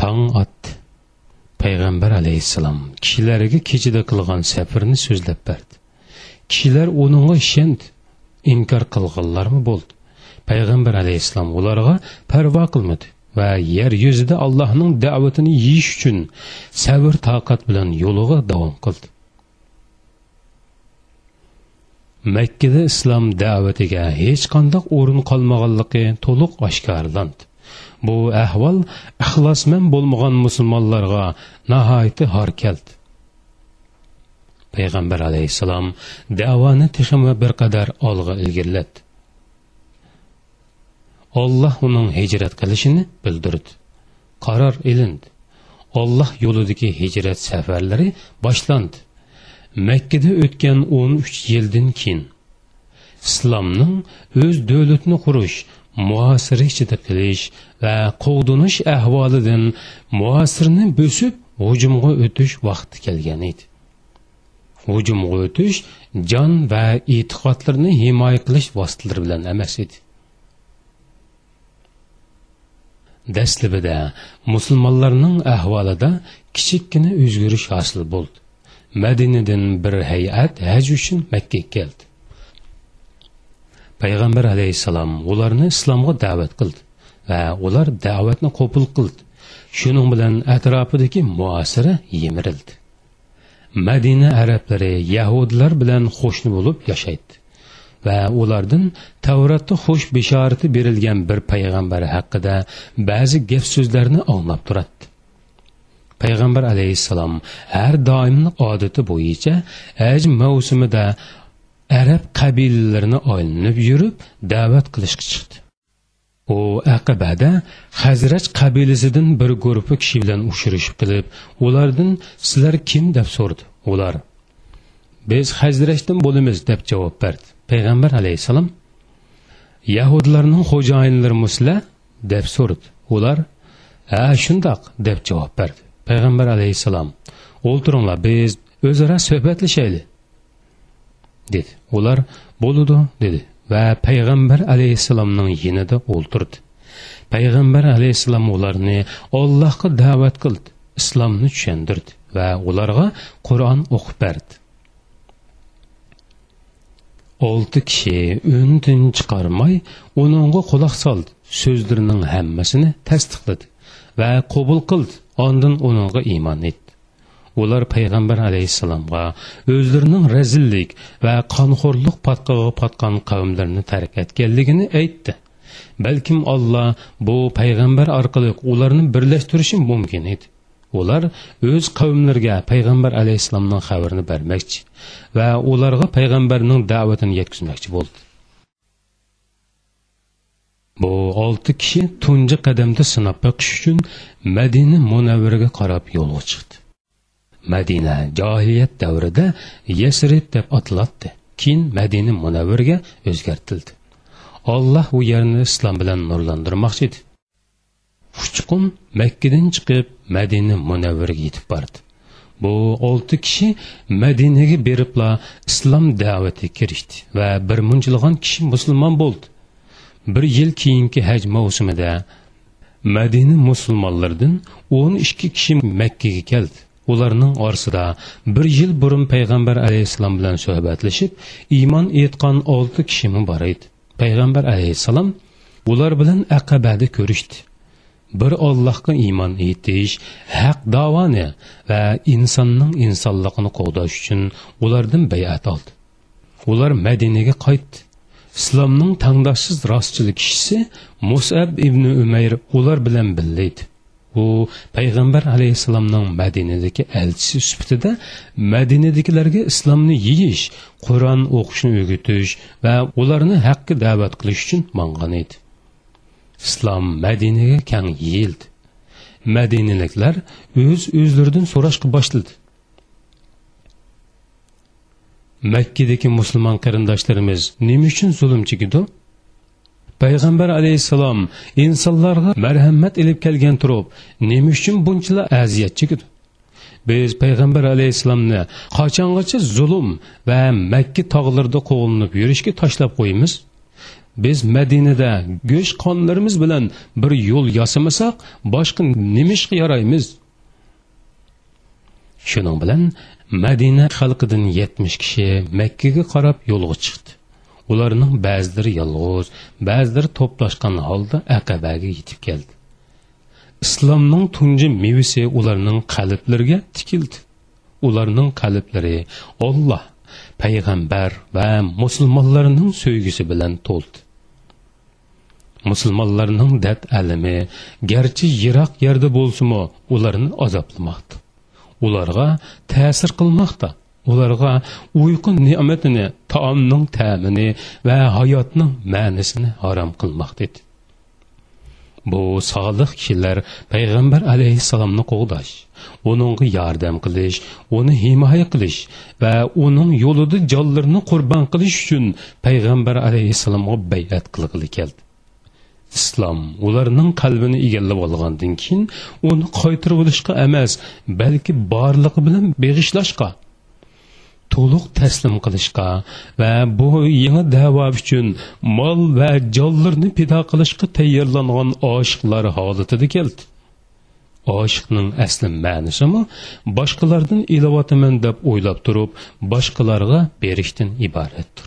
tong ot payg'ambar alayhissalom kishilarga kechida qilgan safarni so'zlab berdi. Kishilar uningga ishandi inkor qilganlarmi bo'ldi. Payg'ambar alayhissalom ularga parvo qilmadi va yer yuzida allohning da'vatini yeyish uchun sabr toqat bilan yo'liga davom qildi. Makkada islom da'vatiga hech qanday o'rin qolmaganligi to'liq oshkorlandi. Bu ahvol ixlosman bo'lmagan musulmonlarga nihoyatda har keldi. Payg'ambar alayhissalom davoni texmi bir qadar olg'a ilgirladi. Olloh uning hijrat qilishini bildirdi. Qaror ilindi. Olloh yo'lidagi hijrat safarlari boshlandi. Makkada o'tgan 13 yildan keyin islomning o'z davlatini qurish muasir ichida qilish va qovdinish ahvolidan muasirni bo'sib hujumga o'tish vaqti kelgan edi. Hujumga o'tish jon va e'tiqodlarni himoya qilish vositalari bilan emas edi. Dastlabida musulmonlarning ahvolida kichikkina o'zgarish hosil bo'ldi. Madinadan bir hay'at haj uchun makka keldi. Payg'ambar alayhissalom ularni islomga da'vat qildi va ular da'vatni qabul qildi. Shuning bilan atrofidagi muasira yemirildi. Madina arablari yahudlar bilan qo'shni bo'lib yashaydi va ulardan tavratda xush bishorati berilgan bir payg'ambar haqida ba'zi gap so'zlarni anglab turadi payg'ambar alayhissalom har doimni odati bo'yicha haj mavsumida arab qabilalarini aylanib yurib da'vat qilishga chiqdi. U aqibada hazrat qabilasidan bir guruhi kishi bilan uchrashib qilib ulardan sizlar kim? deb so'radi. Ular biz hazratdan bo'lamiz deb javob berdi. Payg'ambar alayhissalom yahudlarning xo'jayinlari muslar deb so'radi. Ular ha shundoq deb javob berdi. Payg'ambar alayhissalom o'ltiringlar biz o'zaro suhbatlashaylik dedi. Ular bo'ludi dedi va payg'ambar alayhissalomning yinida o'ltirdi. Payg'ambar alayhissalom ularni ollohga da'vat qildi islomni tushundirdi va ularga qur'on o'qib berdi. Olti kishi undin chiqarmay uningga quloq soldi so'zlarining hammasini tasdiqladi va qabul qildi ondin uningga iymon etdi. Ular payg'ambar alayhissalomga o'zlarining razillik va qonxo'rlik patqig'i patgan qavmlarni tark etganligini aytdi. Balkim olloh bu payg'ambar orqali ularni birlashtirishi mumkin edi. Ular o'z qavmlariga payg'ambar alayhissalomning xabarini bermoqchi va ularga payg'ambarning da'vatini yetkazmoqchi bo'ldi. Bu olti kishi tunji qadamda sinab boqish uchun madina munavvaraga qarab yo'lga chiqdi. Madina johiliyat davrida yasrib deb ataladi keyin madina munavvarga o'zgartirildi olloh u yerni islom bilan nurlantirmoqchi edi. Uchqun makkadan chiqib madina munavvarga yetib bordi. Bu olti kishi madinaga beribla islom da'vatiga kirishdi va bir munchilg'an kishi musulmon bo'ldi. Bir yil keyingi haj mavsumida madina musulmonlaridan o'n ikki kishi makkaga keldi. Ularning orasida bir yil burun payg'ambar alayhissalom bilan suhbatlashib iymon etgan olti kishimi bor edi. Payg'ambar alayhissalom ular bilan aqabada ko'rishdi. Bir ollohga iymon etish haq davoni va insonning insonligini qo'g'dash uchun ulardan bayat oldi. Ular madinaga qaytdi. Islomning tangdoshsiz rostchilik kishisi musab ibn umayr ular bilan billaydi u payg'ambar alayhissalomning madinadagi elchisi sifatida madinadagilarga islomni yeyish qur'on o'qishni o'rgatish va ularni haqqa da'vat qilish uchun mangan edi. Islom madinaga kang yeyildi. Madinaliklar o'z o'zlaridan so'rashga boshladi. Makkadagi musulmon qarindoshlarimiz nima uchun zulm chekidi payg'ambar alayhissalom insonlarga marhamat ilib kelgan turib nima uchun bunchalar aziyat chekidi biz payg'ambar alayhissalomni qachongacha zulm va makka tog'larida qo'g'linib yurishga tashlab qo'yamiz? Biz madinada go'sht qonlarimiz bilan bir yo'l yasamasak boshqa nima ish yaraymiz? Shuning bilan madina xalqidan yetmish kishi makkaga qarab yo'lga chiqdi. Ularning ba'zilari yolg'iz ba'zilari to'plashgan holda aqabaga yetib keldi. Islomning tunji mevisi ularning qalblariga tikildi. Ularning qalblari olloh payg'ambar va musulmonlarning so'ygisi bilan to'ldi. Musulmonlarning dad alimi garchi yiroq yerda bo'lsimi ularni azoblamoqda ularga ta'sir qilmoqda. Ularga uyqu ne'matini taomning ta'mini va hayotning ma'nisini harom qilmoqda edi bu solih kishilar payg'ambar alayhissalomni qo'g'dash uningga yordam qilish uni himoya qilish va uning yo'lida jonlarini qurbon qilish uchun payg'ambar alayhissalomga bayat qilg'ili keldi. Islom ularning qalbini egallab olgandan keyin uni qaytirib olishga emas balki borlig'i bilan beg'ishlashga to'liq taslim qilishga va bu yangi davo uchun mol va jonlarni pido qilishga tayyorlangan oshiqlar holatida keldi. Oshiqning asli ma'nisimi boshqalardan ilovotaman deb o'ylab turib boshqalarga berishdan iboratdir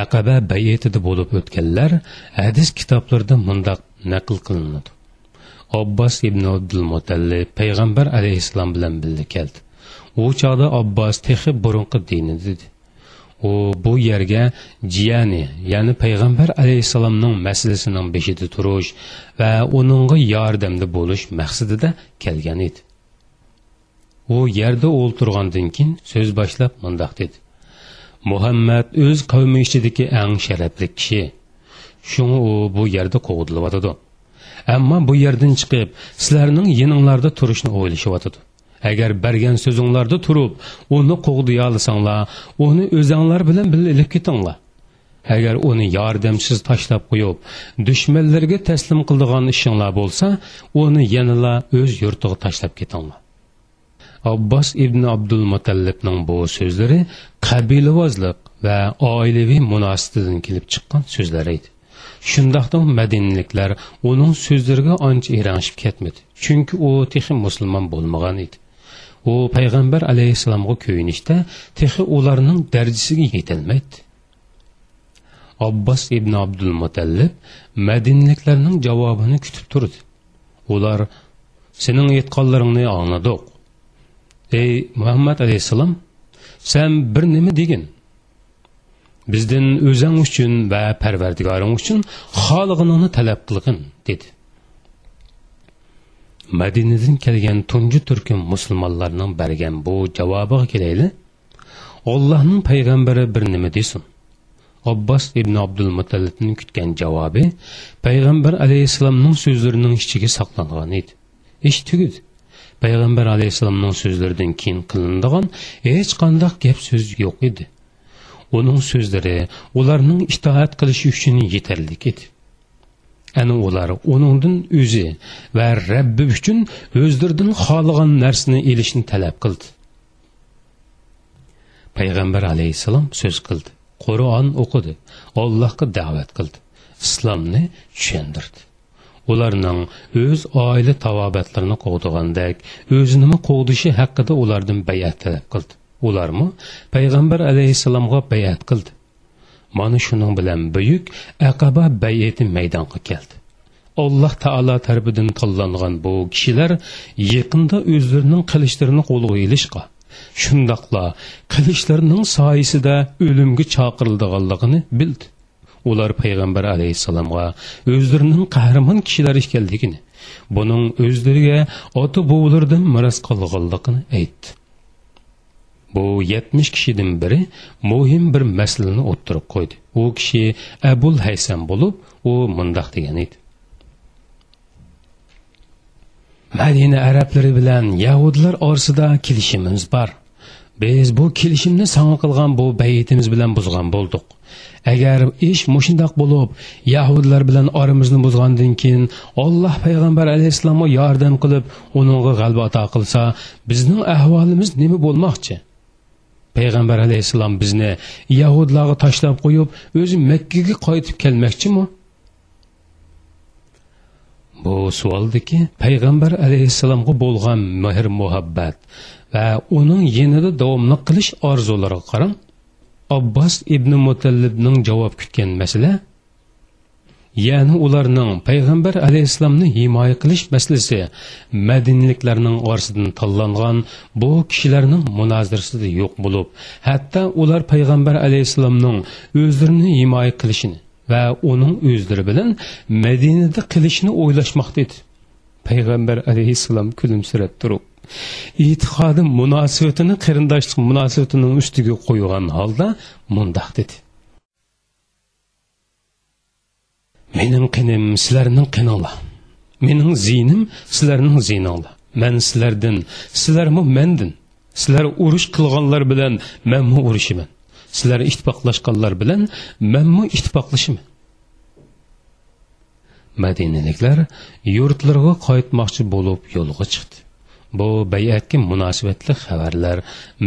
aqaba bayetida bo'lib o'tganlar hadis kitoblarida mundoq naql qilinadi. Abbos ibn abdulmutallib payg'ambar alayhissalom bilan birga keldi. U chog'da abbos texi burunqi dini dedi. U bu yerga jiyani ya'ni payg'ambar alayhissalomning masalasining beshida turish va uningga yordamda bo'lish maqsadida kelgan edi. U yerda o'ltirgandan keyin so'z boshlab mundoq dedi. Muhammad o'z qavmi ichidagi eng sharafli kishi. Shunga u bu yerda qo'g'dilyotidi ammo bu yerdan chiqib sizlarning yininglarda turishni o'ylashyotidi agar bergan so'zinglarda turib uni qo'g'diya olsanglar uni o'zanglar bilan bilib ketinglar. Agar uni yordamsiz tashlab qo'yib dushmanlarga taslim qildigan ishinglar bo'lsa uni yanala o'z yurtiga tashlab ketinglar. Abbos ibn abdul mutallibning bu so'zlari qabilavozlik va oilaviy munosabatidan kelib chiqqan so'zlar edi. Shundoqdan madinliklar uning so'zlariga ancha erangishib ketmadi. Chunki u texi musulmon bo'lmagan edi. U payg'ambar alayhissalomga ko'yinishda texi ularning darajasiga yetolmaydi abbos ibn abdul mutallib madinliklarning javobini kutib turdi. Ular sening aytganlaringni angladiq ey muhammad alayhissalom sen bir nima degin? Bizdin o'zing uchun va parvardigoring uchun xolig'iningni talab qilgin dedi. Madinadan kelgan tunji turkum musulmonlarning bergan bu javobiga kelayli ollohning payg'ambari bir nima desin? Abbos ibn abdul mutallibning kutgan javobi payg'ambar alayhissalomning so'zlarining ichiga saqlangan edi. Ish tugidi payg'ambar alayhissalomning so'zlaridan keyin qilinadigan hech qanday gap so'z yo'q edi. Uning so'zlari ularning itoat qilishi uchun yetarli edi. Ana ular uningdan o'zi va rabbi uchun o'zlaridan xohlagan narsani ilishni talab qildi. Payg'ambar alayhissalom so'z qildi qur'on o'qidi allohga da'vat qildi islomni tushundirdi ularning o'z oila tavobatlarini qo'g'digandek o'zini qo'g'dishi haqida ulardan bayat talab qildi. Ularmi? Payg'ambar alayhissalomga bayat qildi. Mana shuning bilan buyuk aqaba bayati maydonga keldi. Alloh taolo tarbidan tanlangan bu kishilar yaqinda o'zlarining qilichlarini qo'lga ilishqa shundoqla qilichlarining soyisida o'limga chaqirildiganligini bildi. Ular payg'ambar alayhissalomga o'zlarining qahramon kishilar ekanligini buning o'zlariga ota bovlardan meros qolganligini aytdi. Bu yetmish kishidan biri muhim bir masalani o'ttirib qo'ydi. U kishi abul haysam bo'lib u mundoq degan edi. Madina arablari bilan yahudlar orasida kelishimimiz bor. Biz bu kelishimni sanga qilgan bu bayitimiz bilan buzgan bo'ldik. Agar ish mushundoq bo'lib yahudlar bilan oramizni buzgandan keyin olloh payg'ambar alayhissalomga yordam qilib uningga g'alaba ato qilsa bizning ahvolimiz nima bo'lmoqchi? Payg'ambar alayhissalom bizni yahudlarga tashlab qo'yib o'zi makkaga qaytib kelmoqchimi? Bu savoldiki payg'ambar alayhissalomga bo'lgan mehr muhabbat va uning yanada davomli qilish orzulariga qarang abbos ibn mutallibning javob kutgan masala ya'ni ularning payg'ambar alayhissalomni himoya qilish masalasi madinliklarning orasidan tanlangan bu kishilarning munozirasida yo'q bo'lib hatto ular payg'ambar alayhissalomning o'zlarini himoya qilishini va uning o'zlari bilan madinada qilishni o'ylashmoqda edi. Payg'ambar alayhissalom kulimsirab turib e'tiqodi munosabatini qarindoshlik munosabatining ustiga qo'ygan holda mundoq dedi. Mening qinim sizlarning qininglar mening zinim sizlarning zininglar man sizlardan sizlarmi mendan sizlar urush qilganlar bilan manmu urushiman? Sizlar ittifoqlashganlar bilan manmu ittifoqlashiman? Madinaliklar yurtlariga qaytmoqchi bo'lib yo'lga chiqdi. Bu bayatga munosabatli xabarlar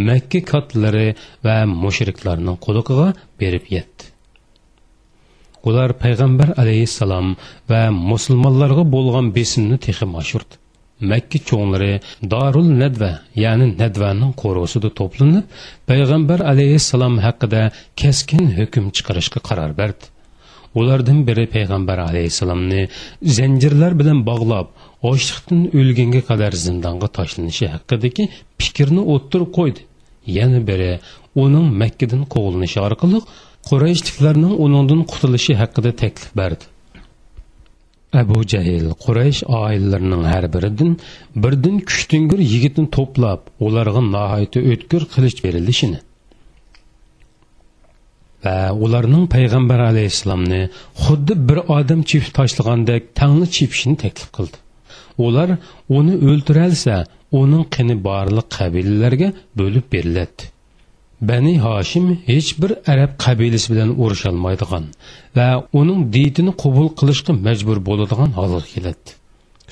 makka kotlari va mushriklarning quduqiga berib yetdi. Ular payg'ambar alayhissalom va musulmonlarga bo'lgan besimni texim oshirdi makka cho'nglari dorul nadva ya'ni nadvaning qo'rg'usida to'planib payg'ambar alayhissalom haqida keskin hukm chiqarishga qaror berdi. Ulardan biri payg'ambar alayhissalomni zanjirlar bilan bog'lab ochliqdan o'lgunga qadar zindonga tashlanishi haqidagi fikrni o'ttirib qo'ydi. Yana biri uning makkadan quvlanishi orqali qurayshliklarning uningdan qutulishi haqida taklif berdi. Abu jahl quraysh oilalarining har biridan birdan kuchtingir yigitni to'plab ularga nihoyatda o'tkir qilich berilishini va ularning payg'ambar alayhissalomni xuddi bir odam chepib tashlagandek tangni chepishini taklif qildi. Ular uni o'ltiralsa uning qini borliq qabilalarga bo'lib beriladi. Bani hoshim hech bir arab qabilasi bilan urusholmaydigan va uning diytini qabul qilishga majbur bo'ladigan holga keladi.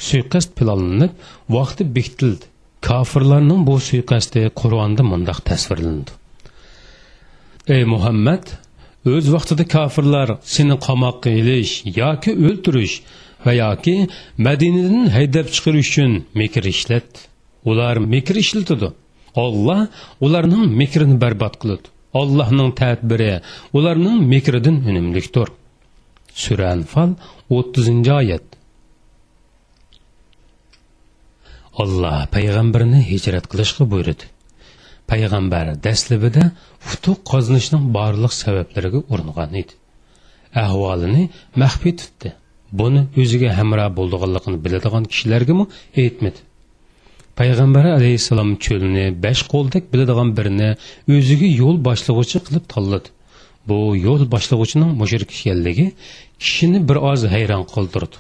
Suiqasd planlanib vaqti bekitildi kofirlarning bu suiqasdi qur'onda mundoq tasvirlandi. Ey muhammad o'z vaqtida kofirlar seni qamoqqa ilish yoki o'ltirish va yoki madinadan haydab chiqarish uchun mikr ishlatdi ular mikr ishlatadi. Olloh ularning mikrini barbod qiladi. Ollohning tadbiri ularning mikridan unumlikdir. Sura anfal o'ttizinchi oyat. Olloh payg'ambarni hijrat qilishga buyurdi. Payg'ambar dastlabida futuq qozonishning barliq sabablariga uringan edi. Ahvolini maxfiy tutdi buni o'ziga hamroh bo'lganligini biladigan kishilargami aytmadi. Payg'ambar alayhissalom cho'lni besh qo'ldek biladigan birini o'ziga yo'l boshlag'uchi qilib tanladi. Bu yo'l boshlag'uchining mushrik ekanligi kishini bir oz hayron qoldirdi.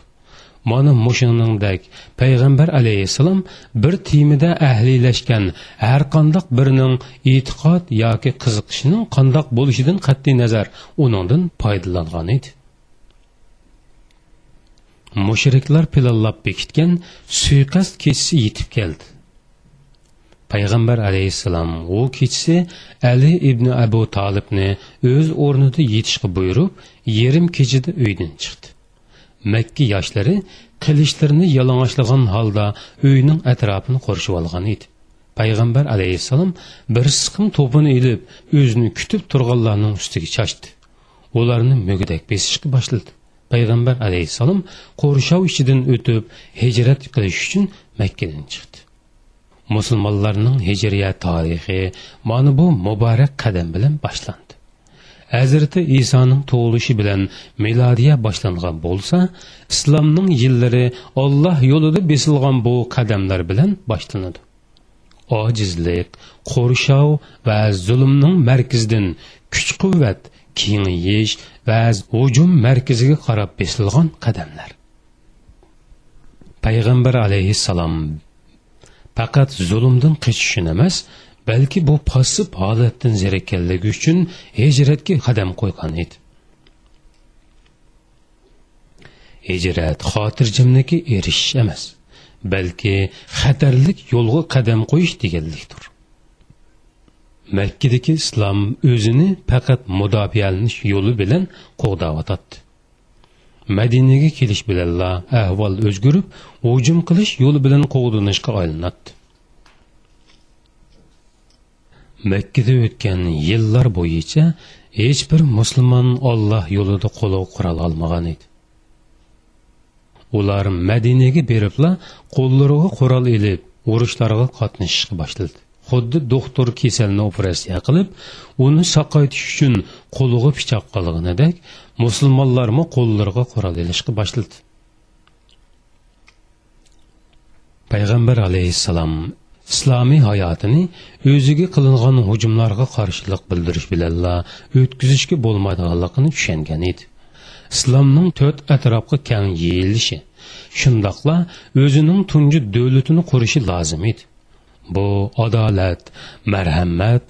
Mana mushuningdek payg'ambar alayhissalom bir timida ahliylashgan har qandoq birining e'tiqod yoki qiziqishining qandoq bo'lishidan qat'iy nazar uningdan foydalangan edi. Mushriklar planlab bekitgan suiqasd kechisi yetib keldi. Payg'ambar alayhissalom u kechisi ali ibn abu tolibni o'z o'rnida yetishga buyurib yarim kechada uydan chiqdi. Makka yoshlari qilichlarini yalang'ochlagan holda uyning atrofini qurshib olgan edi. Payg'ambar alayhissalom bir siqim to'pini ilib o'zini kutib turganlarning ustiga chashdi ularni mugidak besishga boshladi. Payg'ambar alayhissalom qo'rshov ichidan o'tib hijrat qilish uchun makkadan chiqdi. Musulmonlarning hijriyat tarixi mana bu muborak qadam bilan boshlandi. Hazrati isoning tug'ilishi bilan milodiya boshlangan bo'lsa islomning yillari olloh yo'lida besilgan bu qadamlar bilan boshlanadi. Ojizlik qo'rshov va zulmning markazidan kuch quvvat kengayish va hujum markaziga qarab besilgan qadamlar. Payg'ambar alayhissalom faqat zulmdan qechishini emas balki bu passiv holatdan zerikkanligi uchun hijratga qadam qo'ygan edi. Hijrat xotirjamlikka erishish emas balki xatarlik yo'lga qadam qo'yish deganlikdir. Makkadagi islom o'zini faqat mudofialanish yo'li bilan qo'g'dayotadi madinaga kelish bilanla ahvol o'zgarib hujum qilish yo'li bilan qo'g'dinishga aylanadi makkada o'tgan yillar bo'yicha hech bir musulmon olloh yo'lida qo'lov qurol olmagan edi. Ular madinaga beribla qo'llariga qurol ilib urushlarga qatnashishga boshladi. Xuddi doktor kasalni operatsiya qilib uni saqaytish uchun qo'liga pichoq qilganidek musulmonlarmi qo'llariga qurol ilishga boshladi. Payg'ambar alayhissalom islomiy hayotini o'ziga qilingan hujumlarga qarshilik bildirish bilanla o'tkazishga bo'lmaydiganligini tushungan edi. Islomning to'rt atrofga kang yeyilishi shundoqla o'zining tunji davlatini qurishi lozim edi. Bu adolat marhamat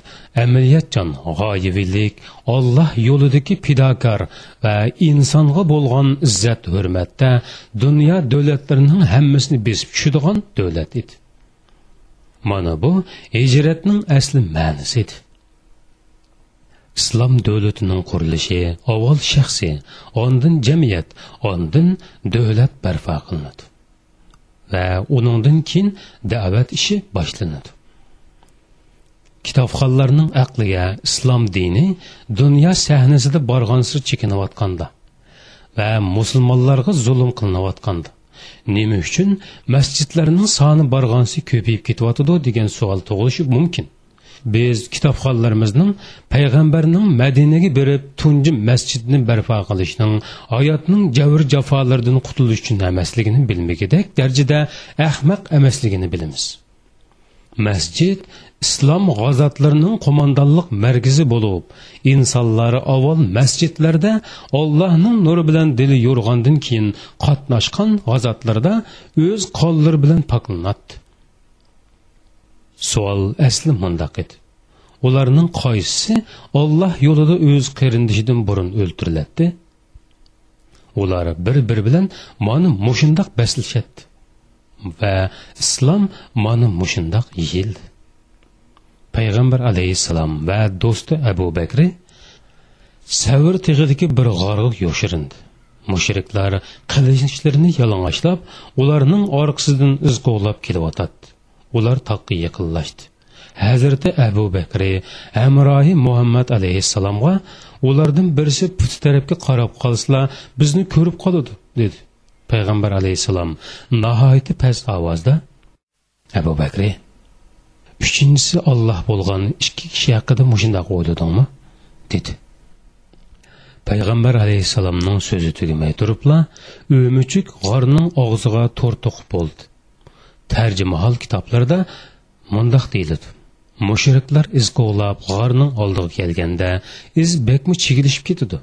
amaliyatchan g'oyivilik olloh yo'lidagi pidokor va insonga bo'lgan izzat hurmatda dunyo davlatlarining hammasini besib tushadigan davlat edi. Mana bu hijratning asli ma'nisi edi. Islom davlatining qurilishi avval shaxsiy ondin jamiyat ondin davlat barpo qilinadi. Va uningdan keyin da'vat ishi boshlanadi kitobxonlarning aqliga islom dini dunyo sahnasida borg'ansir chekinayotganda va musulmonlarga zulm qilinayotganda nima uchun masjidlarning soni borg'onsi ko'payib ketyotidi degan savol tug'ilishi mumkin. Biz kitobxonlarimizning payg'ambarning madinaga berib tunji masjidni barpo qilishning hayotning javr jafolaridan qutulish uchun emasligini bilmagidek darajada ahmaq emasligini bilamiz. Masjid islom g'azotlarining qo'mondonlik markazi bo'lib insonlari avval masjidlarda allohning nuri bilan dili yo'rg'andan keyin qatnashgan g'ozatlarda o'z qo'llari bilan poklanadi savol asli mundoq edi. Ularning qaysisi olloh yo'lida o'z qarindishidan burun o'ltiriladi ular bir biri bilan mana mushundoq baslashadi va islom mana mushundoq yeyildi. Payg'ambar alayhissalom va do'sti abu bakri savr tig'idagi bir g'orga yo'shirindi mushriklar qilichlarini yalang'ochlab ularning orqasidan iz quvlab kelyotadi ular taqqa yaqinlashdi. Hazrati abu bakri amrohi muhammad alayhissalomga ulardan birisi puti tarafga qarab qolsalar bizni ko'rib qoladi dedi. Payg'ambar alayhissalom nihoyatda past ovozda abu bakri uchinchisi olloh bo'lgan ikki kishi haqida mushundoq o'yladingmi? dedi. Payg'ambar alayhissalomning so'zi tugamay turibla o'muchuk g'orning og'ziga to'r to'qib bo'ldi. Tarjimahol kitoblarda mundoq deyiladi. Mushriklar iz qo'g'lab g'orning oldiga kelganda iz bekmi chigilishib ketadi.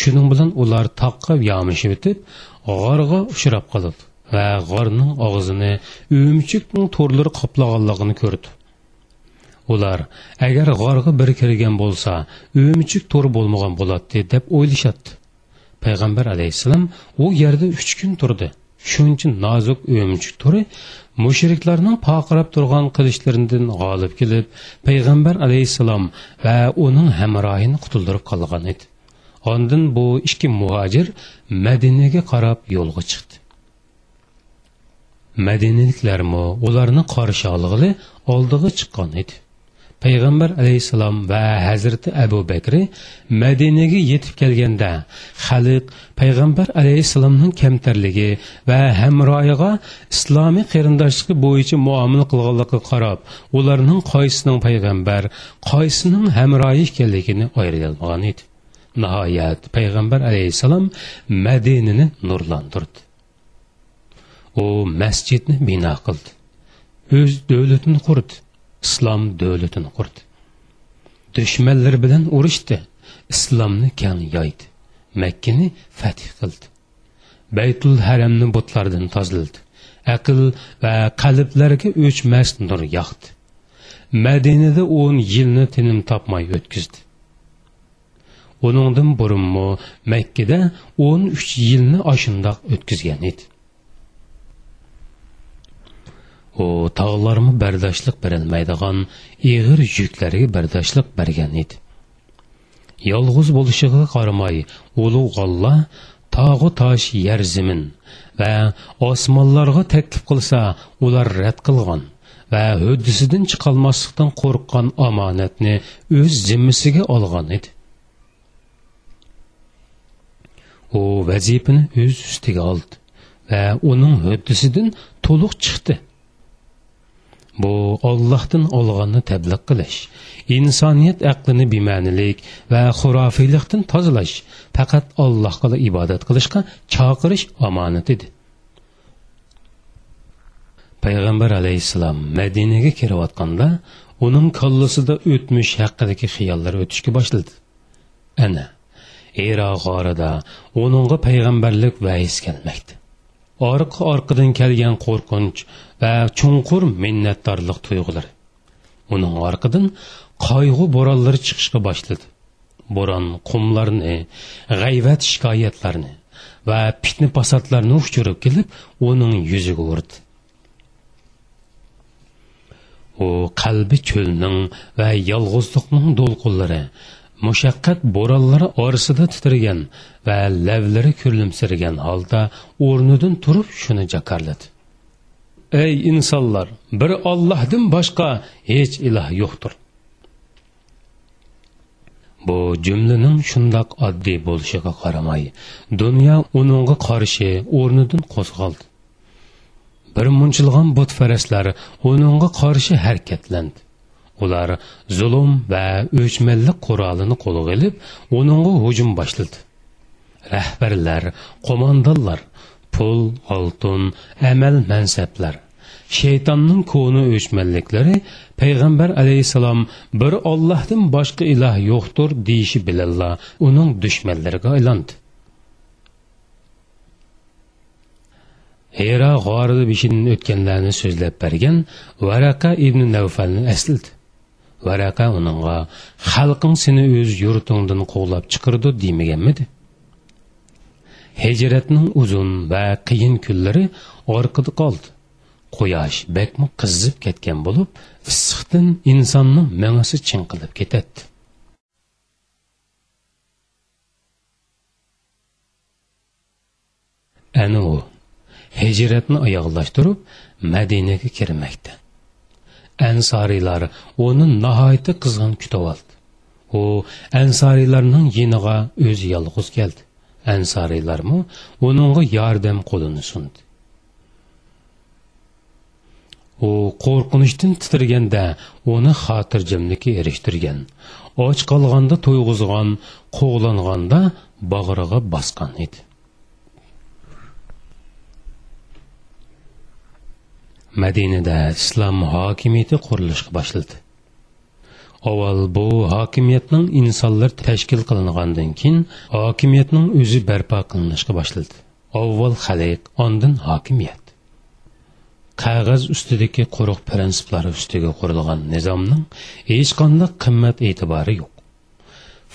Shuning bilan ular toqqa yomishib o'tib g'orga uchrab qoladi va g'orning og'zini o'mchukning to'rlari qoplaganligini ko'rdi ular agar g'orga bir kirgan bo'lsa o'mchuk to'r bo'lmagan bo'ladi deb o'ylashadi. Payg'ambar alayhissalom u yerda uch kun turdi. Shuncha nozik o'mchuk turi mushriklarning poqirab turgan qilichlaridan g'olib kelib payg'ambar alayhissalom va uning hamrohini qutuldirib qolgan edi. Ondin bu ikki muhojir madinaga qarab yo'lga chiqdi. Madinaliklarmi ularni qarshi olg'ili oldiga chiqqan edi. Payg'ambar alayhissalom va hazrati abu bakri madinaga yetib kelganda xalq payg'ambar alayhissalomning kamtarligi va hamroyiga islomiy qarindoshligi bo'yicha muomala qilganligiga qarab ularning qaysining payg'ambar qaysining hamroyi ekanligini ayrilolmagan edi. Nihoyat payg'ambar alayhissalom madinani nurlantirdi. U masjidni bino qildi. O'z davlatini qurdi. Islom davlatini qurdi. Dushmanlar bilan urushdi. Islomni kang yoydi. Makkani fath qildi. Baytul haramni butlardan tozildi. Aql va qalblarga o'chmas nur yoqdi. Madinada o'n yilni tinim topmay o'tkazdi. Uningdan burunmi makkada o'n uch yilni oshundoq o'tkazgan edi. U tog'larmi bardoshliq berilmaydigan ig'ir yuklarga bardoshliq bergan edi. Yolg'iz bo'lishiga qaramay ulug' olloh tog'u tosh yer zimin va osmonlarga taklif qilsa ular rad qilgan va huddisidan chiqolmaslikdan qo'rqqan omonatni o'z zimmasiga olgan edi. U vazifani o'z ustiga oldi va uning huddisidan to'liq chiqdi. Bu ollohdan olganni tabliq qilish insoniyat aqlini bema'nilik va xurofiylikdan tozalash faqat allohga ibodat qilishga chaqirish omonat edi payg'ambar alayhissalom madinaga kirayotganda uning kollasida o'tmish haqidagi xiyollar o'tishga boshladi. Ana ero g'orida uningga payg'ambarlik va'is kelmoqda orqa orqadan kelgan qo'rqinch va chunqur minnatdorlik tuyg'ulari. Uning orqadan qayg'u bo'ronlari chiqishga boshladi. Bo'ron qumlarni g'ayvat shikoyatlarni va pitni fasodlarni uchirib kelib uning yuziga urdi. U qalbi cho'lning va yolg'izlikning do'lqinlari mushaqqat bo'ronlari orasida titragan va lavlari kurlimsirgan holda o'rnidan turib shuni jakarladi. Ey insonlar bir ollohdan boshqa hech iloh yo'qdir. Bu jumlaning shundoq oddiy bo'lishiga qaramay dunyo uningga qarshi o'rnidan qo'zg'aldi. Bir munchilg'an butfaraslar uningga qarshi harakatlandi. Ular zulm va o'chmanlik qurolini qo'lga ilib uningga hujum boshladi. Rahbarlar qo'mondonlar pul oltin amal mansablar shaytonning ko'ni o'chmanliklari payg'ambar alayhissalom bir ollohdan boshqa iloh yo'qdir deyishi bilanla uning dushmanlariga aylandi. Hero g'orida beshidan o'tganlarni so'zlab bergan varaqa ibn navfalni aslidi varaqa uningga xalqing seni o'z yurtingdan quvlab chiqirdi demaganmidi hijratning uzun va qiyin kunlari orqada qoldi. Quyosh bakmi qizib ketgan bo'lib issiqdan insonning mangisi chinqilib ketadi. Ana u hijratni oyoqlashtirib madinaga Әнсарилар оның нағайты қызған күті олды. О, Әнсариларының еніға өз елі құз келді. Әнсарилар мұ, оныңғы ярдам қолын ұсынды. О, қорқыныштың түтірген дә, оны қатыр жемлікі еріштірген. Ач қалғанда тойғызған, қоғыланғанда бағырығы басқан еді. Madinada islom hokimiyati qurilishga boshladi. Avval bu hokimiyatning insonlar tashkil qilingandan keyin hokimiyatning o'zi barpo qilinishga boshladi. Avval xalq ondan hokimiyat. Qog'oz ustidagi quruq prinsiplar ustiga qurilgan nizomning hech qanday qimmat e'tibori yo'q.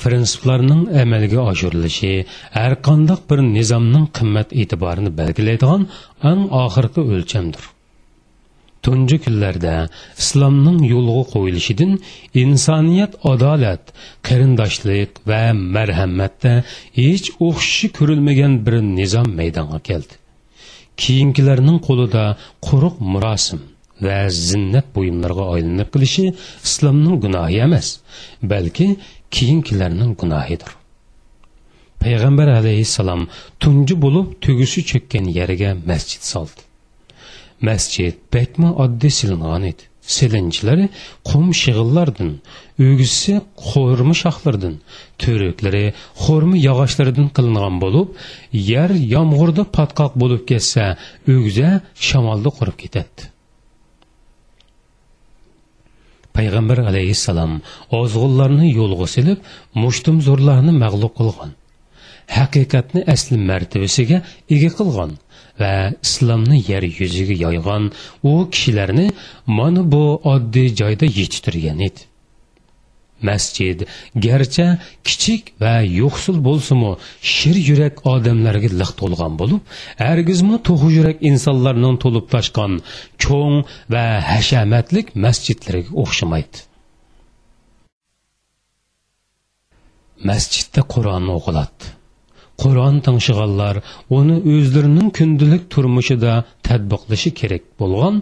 Prinsiplarning amalga oshirilishi har qanday bir nizomning qimmat e'tiborini belgilaydigan eng oxirgi o'lchamdir. Tunji kunlarda islomning yo'lga qo'yilishidan insoniyat adolat qarindoshlik va marhamatda hech o'xshashi ko'rilmagan bir nizom maydonga keldi. Keyingilarning qo'lida quruq murosim va zinnat buyumlarga aylanib qilishi islomning gunohi emas balki keyingilarning gunohidir. Payg'ambar alayhissalom tunji bo'lib tugishi cho'kkan yeriga masjid soldi. Masjid bakma oddiy silingan edi. Silinchilari qum shig'illardan o'gisi xo'rma shoxlardan to'riklari xo'rma yog'ochlaridan qilingan bo'lib yer yomg'irda patqoq bo'lib ketsa o'gza shamolda qurib ketadi. Payg'ambar alayhissalom ozg'unlarni yo'lga silib mushtumzo'rlarni mag'lub qilgan. Haqiqatni asli martabasiga ega qilgan. Va islomni yer yuziga yoygan u kishilarni mana bu oddiy joyda yetishtirgan edi. Masjid garchi kichik va yo'qsul bo'lsimi shir yurak odamlarga liq to'lgan bo'lib hargizmi to'g'ri yurak insonlarning to'lib toshgan cho'ng va hashamatlik masjidlarga o'xshamaydi. Masjidda qur'on o'qiladi. Qur'on tanshig'anlar uni o'zlarining kundalik turmushida tadbiqlashi kerak bo'lgan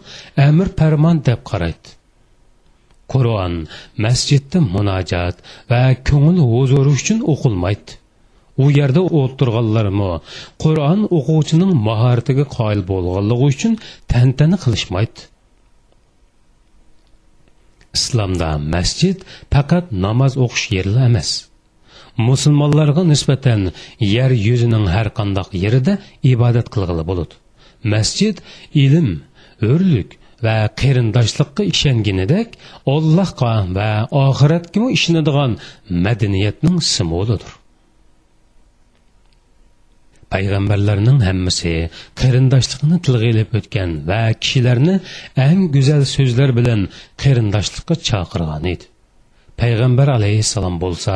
amr farmon deb qaraydi qur'on masjidda munojat va ko'ngil huzuri uchun o'qilmaydi u yerda o'tirganlarmi qur'on o'quvchining mahoratiga qoyil bo'lganligi uchun tantana qilishmaydi islomda masjid faqat namoz o'qish yeri emas. Musulmonlarga nisbatan yer yuzining har qandoq yerida ibodat qilg'ili bo'ladi masjid ilm o'rlik va qarindoshlikqa ishonganidek ollohga va oxiratga ishonadigan madaniyatning simvolidir payg'ambarlarning hammasi qarindoshlikni tilga ilib o'tgan va kishilarni eng go'zal so'zlar bilan qarindoshlikqa chaqirgan edi payg'ambar alayhissalom bo'lsa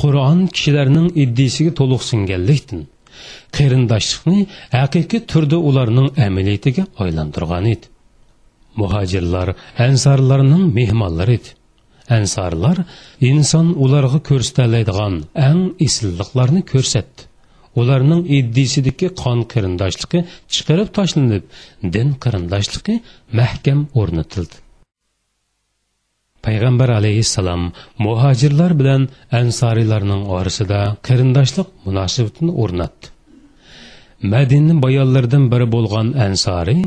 qur'on kishilarning iddisiga to'liq singanlikdan qarindoshlikni haqiqiy turda ularning amaliyatiga aylantirgan edi. Muhojirlar ansorlarning mehmonlari edi. Ansorlar inson ularga ko'rsatadigan eng isilliqlarni ko'rsatdi. Ularning iddisidagi qon qarindoshligi chiqarib tashlanib din qarindoshligi mahkam o'rnatildi. Payg'ambar alayhissalom muhojirlar bilan ansoriylarning orasida qarindoshlik munosabatini o'rnatdi. Madinni boyonlaridan biri bo'lgan ansoriy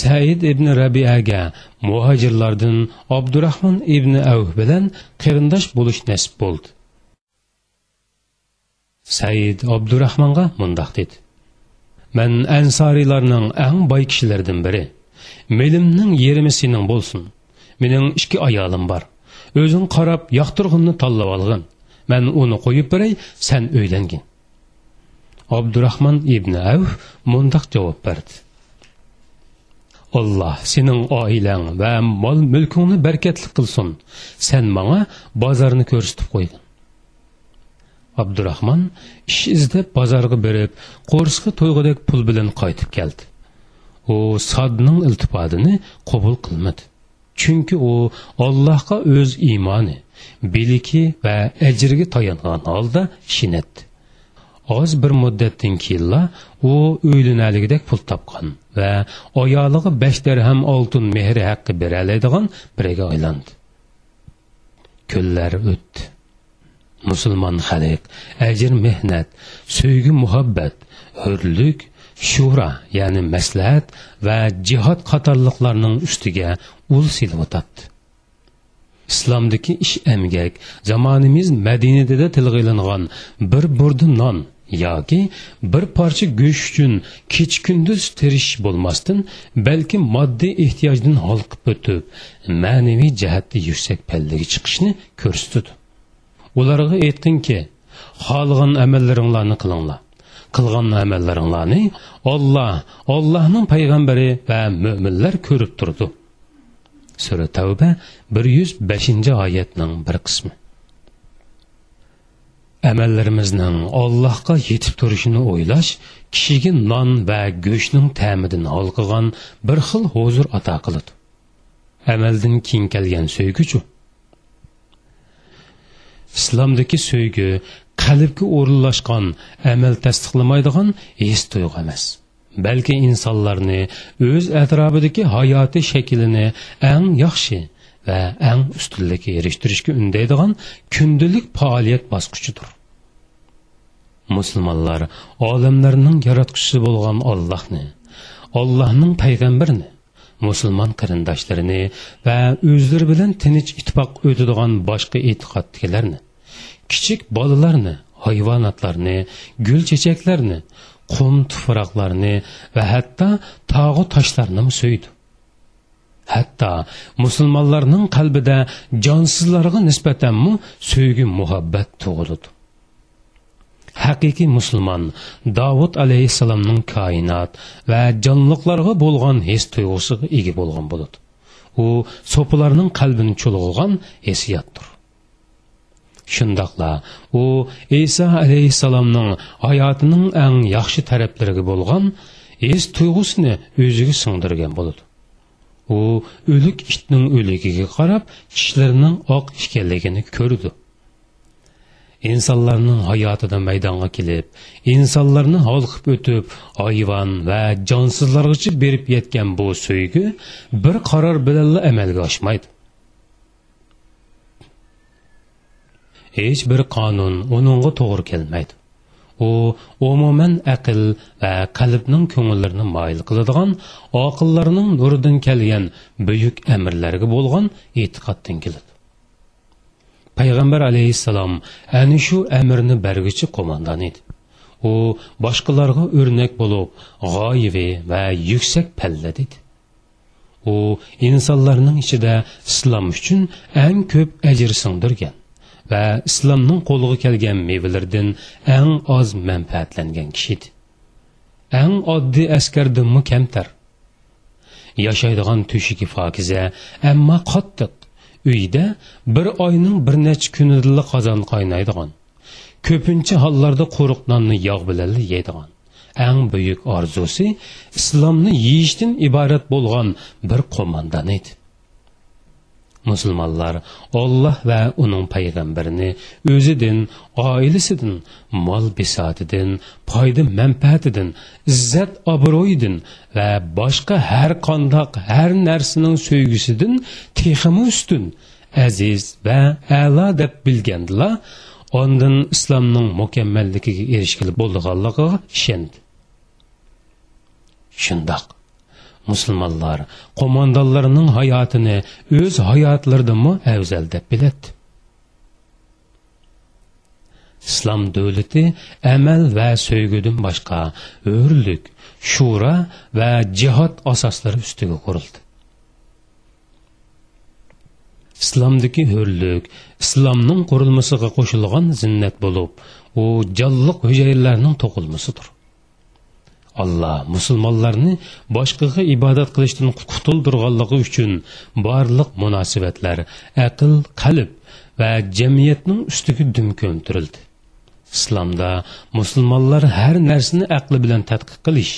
said ibn rabiaga muhojirlardan abdurahmon ibn avh bilan qarindosh bo'lish nasib bo'ldi. Said abdurahmonga mundoq dedi. Man ansoriylarning eng boy kishilaridan biri. Melimning yerimi sening bo'lsin. Mening ikki ayolim bor. O'zing qarab yoqtirg'inni tanlab olgin. Man uni qo'yib beray san uylangin abdurahmon ibn av mundoq javob berdi. Alloh sening oilang va mol mulkingni barkatli qilsin. Sen manga bozorni ko'rsatib qo'yding. Abdurahmon ish izlab bozorga berib qo'rsqi to'yg'idek pul bilan qaytib keldi. U sodning iltifotini qabul qilmadi. Chunki u allohga o'z iymoni biliki va ajriga tayangan holda ishinatdi oz bir muddatdan keyinla u o'ylanaligidek pul topgan va oyolig'i besh darham oltin mehri haqqi beraladigan biriga aylandi. Kunlar o'tdi. Musulmon xalq ajr mehnat so'ygi muhabbat hurlik shura ya'ni maslahat va jihod qatorliqlarning ustiga ul silvatadi islomdagi ish emgak zamonimiz madinada tilga ilingan bir burdi non yoki bir parcha go'sht uchun kech kunduz tirish bo'lmasdan balki moddiy ehtiyojdan holqib o'tib ma'naviy jihatda yuksak pallaga chiqishni ko'rsatdi. Ularga aytqinki xohlagan amallaringlarni qilinglar. Qilgan amallaringlarni olloh ollohning payg'ambari va mo'minlar ko'rib turdi. Sura tavba bir yuz beshinchi oyatning bir qismi. Amallarimizning Allohga yetib turishini o'ylash kishiga non va go'shtning ta'midan olqigan bir xil huzur ato qiladi. Amaldan keyin kelgan so'yguchu islomdagi so'ygi qalbga o'rinlashgan amal tasdiqlamaydigan his tuyg'u emas. Balki insonlarni o'z atrofidagi hayoti shaklini eng yaxshi va eng ustunlikka erishtirishga undaydigan kundalik faoliyat bosqichidir. Musulmonlar olamlarning yaratquchisi bo'lgan ollohni ollohning payg'ambarini musulmon qarindoshlarini va o'zlari bilan tinch ittifoq o'tadigan boshqa e'tiqoddagilarni kichik bolalarni hayvonotlarni gul chechaklarni qum tuproqlarını və hətta tağu daşlarını söydü. Hətta müsəlmanların qəlbində cansızlara nisbətən mü sevgi, muhabbət doğuludu. Həqiqi müsəlman Davud alayhissalamın kainat və canlıqlara bolğan his duyğusuğa ega bolğan buludu. O sopularının qalbini çulğuğan hissiyatdır. Shundoqla. U iso alayhissalomning hayotining eng yaxshi taraflariga bo'lgan es tuyg'usini o'ziga singdirgan bo'ladi u o'lik itning o'ligiga qarab tishlarining oq ekanligini ko'rdi. Insonlarning hayotida maydonga kelib insonlarni holqib o'tib hayvon va jonsizlargacha berib yetgan bu so'ygi bir qaror bilan amalga oshmaydi. Hech bir qonun uningga to'g'ri kelmaydi. U umuman aql va qalbning ko'ngillarini moyil qiladigan oqillarning nuridan kelgan buyuk amrlarga bo'lgan e'tiqoddan keladi. Payg'ambar alayhissalom ana shu amrni bergichi qo'mondon edi. U boshqalarga o'rnak bo'lib g'oyivi va yuksak palla dedi. U insonlarning ichida islom uchun eng ko'p ajr singdirgan. Va islomning qo'liga kelgan mevalardan eng oz manfaatlangan kishi edi eng oddiy askardanmi kamtar. Yashaydigan tushigi fokiza ammo qattiq. Uyda bir oyning bir necha kunidilla qozon qaynaydigan ko'pincha hollarda quruq nonni yog' bilan yeydigan. Eng buyuk orzusi islomni yeyishdan iborat bo'lgan bir qo'mondon edi. Musulmonlar olloh va uning payg'ambarini o'zidan oilasidan mol bisotidan foyda manfaatidan izzat obro'yidan va boshqa har qandoq har narsaning so'ygisidan texmi ustun aziz va a'lo deb bilgandilar. Ondan islomning mukammalligiga erishgili bo'lganligiga ishondi. Shundoq. Musulmonlar qo'mondonlarining hayotini o'z hayotlaridami afzal deb biladi. Islom davlati amal va so'ygudan boshqa o'rlik shura va jihod asoslari ustiga qurildi. Islomdagi ho'rlik islomning qurilmasiga qo'shilgan zinnat bo'lib u jonliq hujayralarning to'qilmasidir Allah musulmonlarni boshqaga ibodat qilishdan qutuldirganligi uchun barliq munosabatlar aql qalb va jamiyatning ustiga dum ko'ntirildi. Islomda musulmonlar har narsani aqli bilan tadqiq qilish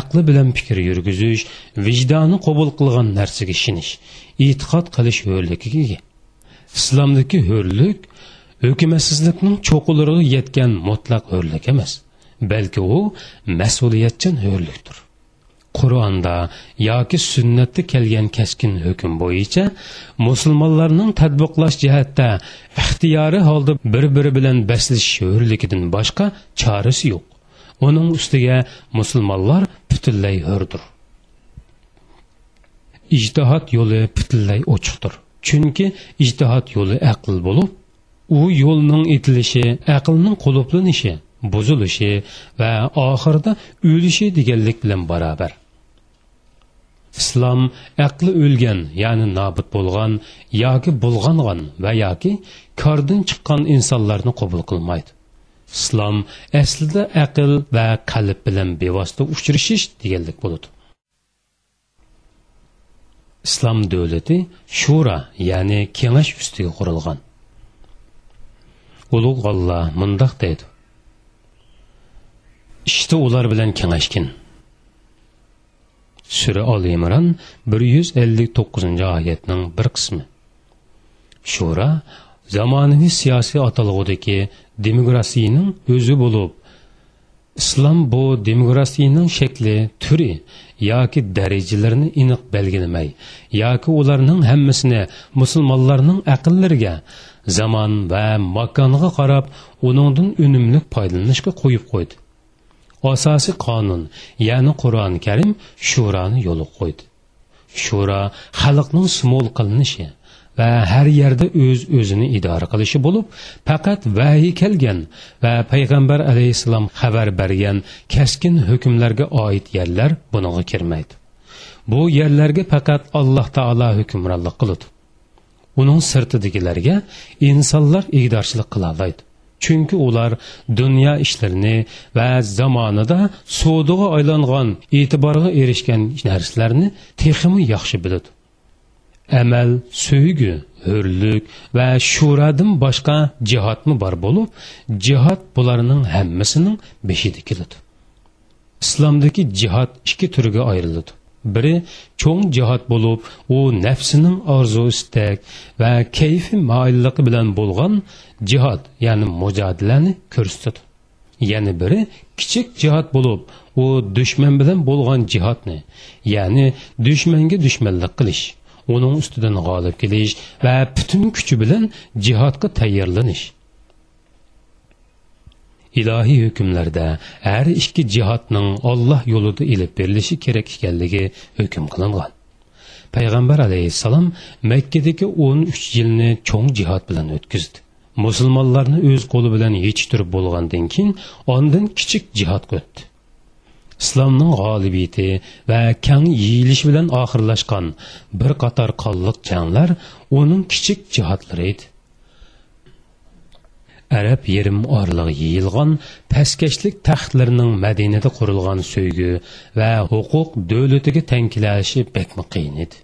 aqli bilan fikr yurgizish vijdoni qabul qilgan narsaga ishonish e'tiqod qilish ho'rligiga ega. Islomdagi ho'rlik hukumatsizlikning cho'qilariga yetgan mutlaq ho'rlik emas. Balki u mas'uliyatchan ho'rlikdir qur'onda yoki sunnatda kelgan kaskin hukm bo'yicha musulmonlarning tadbiqlash jihatda ixtiyori holda bir biri bilan baslashish ho'rligidan boshqa chorasi yo'q. Uning ustiga musulmonlar butunlay ho'rdir ijtihod yo'li butunlay ochiqdir. Chunki ijtihod yo'li aql bo'lib u yo'lning etilishi aqlning qulublanishi buzilishi va oxirida o'lishi deganlik bilan barobar. Islom aqli o'lgan ya'ni nobud bo'lgan yoki bulg'angan va yoki kordan chiqqan insonlarni qabul qilmaydi. Islom aslida aql va qalb bilan bevosita uchrashish deganlik bo'ladi. Islom davlati shura ya'ni kengash ustiga qurilgan. Ulug' olloh mundoq deydi. Ishda ular bilan kengashgin. Sura ol imron bir yuz ellik to'qqizinchi oyatning bir qismi. Shura zamonaviy siyosiy atalg'udagi demokratiyaning o'zi bo'lib islom bu demokratiyaning shakli turi yoki darajalarini aniq belgilamay yoki ularning hammasini musulmonlarning aqllariga zamon va makonga qarab uningdan unumli foydalanishga qo'yib qo'ydi. Asosiy qonun ya'ni qur'oni karim shuroni yo'li qo'ydi. Shura xalqning smol qilinishi va har yerda o'z öz o'zini idora qilishi bo'lib faqat vahiy kelgan va payg'ambar alayhissalom xabar bergan kaskin hukmlarga oid yerlar buniga kirmaydi. Bu yerlarga faqat alloh taolo hukmronlik qiladi. Uning sirtidagilarga insonlar igdorchilik qila oladi chunki ular dunyo ishlarini va zamonida savdoga aylangan e'tiborga erishgan narsalarni texmi yaxshi biladi. Amal so'ygi hurlik va shuradan boshqa jihodmi bor bo'lib jihod bularning hammasining beshida keladi. Islomdagi jihod ikki turga ayriladi. Biri cho'ng jihod bo'lib u nafsining orzu istak va kayfi moyilligi bilan bo'lgan jihod ya'ni mujodilani ko'rsatadi yana biri kichik jihod bo'lib u dushman bilan bo'lgan jihodni ya'ni dushmanga dushmanlik qilish uning ustidan g'olib kelish va butun kuchi bilan jihodga tayyorlanish. Ilohiy hukmlarda har ikki jihodning olloh yo'lida ilib berilishi kerak ekanligi hukm qilingan payg'ambar alayhissalom makkadagi o'n uch yilni cho'ng jihod bilan o'tkazdi musulmonlarni o'z qo'li bilan yechishtirib bo'lgandan keyin ondan kichik jihodga o'tdi islomning g'olibiyati va kang yeyilishi bilan oxirlashgan bir qator qonliq janglar uning kichik jihodlari edi arab yerim orlig'i yeyilgan pastkashlik taxtlarining madinada qurilgan so'ygi va huquq davlatiga tankilashi bakmi qiyin edi.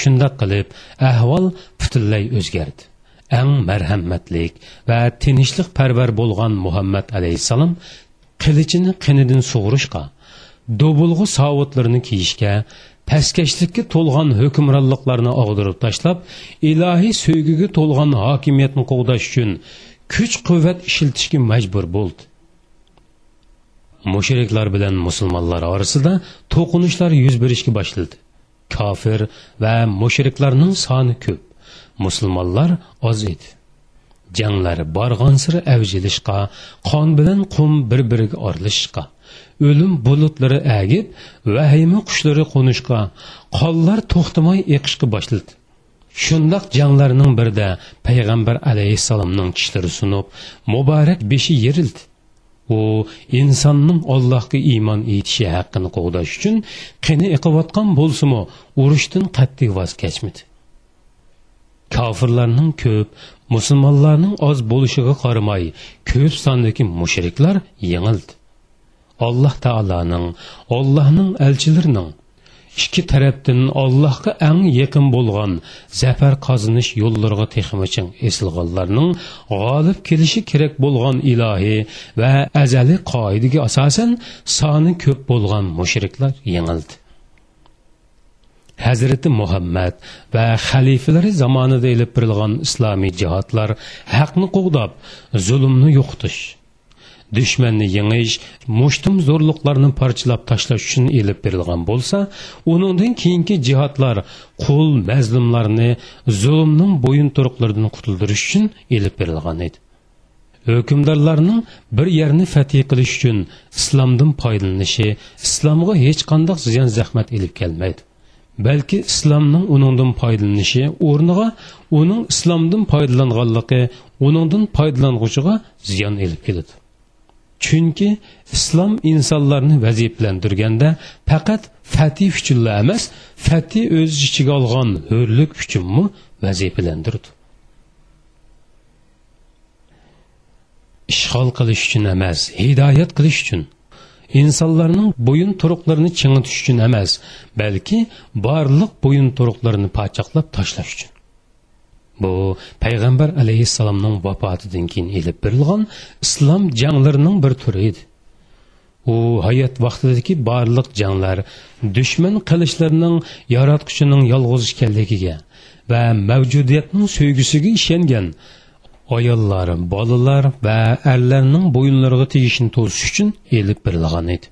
Shundoq qilib ahvol butunlay o'zgardi. Eng marhamatlik va tinchlik parvar bo'lgan muhammad alayhisalom qilichini qinidan sug'urishga dobulg'u savutlarini kiyishga pastkashlikka to'lgan hukmronliklarni og'dirib tashlab ilohiy so'ygiga to'lgan hokimiyatni qo'g'dash uchun kuch quvvat ishlatishga majbur bo'ldi. Mushriklar bilan musulmonlar orasida to'qinishlar yuz berishga boshladi. Kofir va mushriklarning soni ko'p. Musulmonlar oz edi. Janglar borg'ansiri avjilishqa qon bilan qum bir biriga orlishishqa o'lim bulutlari agib vahima qushlari qo'nishqa qonlar to'xtamay eqishga boshladi. Shundoq janglarning birida payg'ambar alayhissalomning tishlari sunib muborak beshi yerildi u insonning allohga iymon etishi haqqini qo'g'dash uchun qini iqiyotgan bo'lsimi urushdan qat'iy voz kechmadi. Kofirlarning ko'p musulmonlarning oz bo'lishiga qaramay ko'p sondagi mushriklar yengildi. Alloh taoloning ollohning elchilarining ikki tarafdan allohga eng yaqin bo'lgan zafar qozinish yo'llariga texmiching esilg'anlarning g'olib kelishi kerak bo'lgan ilohiy va azaliy qoidaga asosan soni ko'p bo'lgan mushriklar yengildi hazrati muhammad va xalifalari zamonida ilib birilgan islomiy jihodlar haqni qo'g'dab zulmni yo'qitish dushmanni yengish mushtum zo'rliqlarni parchalab tashlash uchun elib berilgan bo'lsa uningdan keyingi jihatlar qul mazlumlarni zulmning bo'yin turuqlaridan qutuldirish uchun elib berilgan edi. Hukmdorlarning bir yerni fatih qilish uchun islomdan foydalanishi islomga hech qanday ziyon zahmat elib kelmaydi balki islomning uningdan foydalanishi o'rniga uning islomdan foydalanganligi uningdan foydalanuvchiga ziyon elib keladi chunki islom insonlarni vazifalantirganda faqat fatih uchunla emas fatih o'z ichiga olgan ho'rlik uchunmi vazifalantirdi. Ishg'ol qilish uchun emas hidoyat qilish uchun. Insonlarning bo'yin turuqlarini chingitish uchun emas balki barliq bo'yin turuqlarini pochoqlab tashlash uchun. Bu payg'ambar alayhissalomning vafotidan keyin ilib berilgan islom janglarining bir turi edi. U hayot vaqtidagi barliq janglar dushman qilishlarining yaratquchining yolg'iz ekanligiga va mavjudiyatning so'ygisiga ishongan ayollar bolalar va erlarning bo'yinlariga tegishini to'sish uchun elib berilgan edi.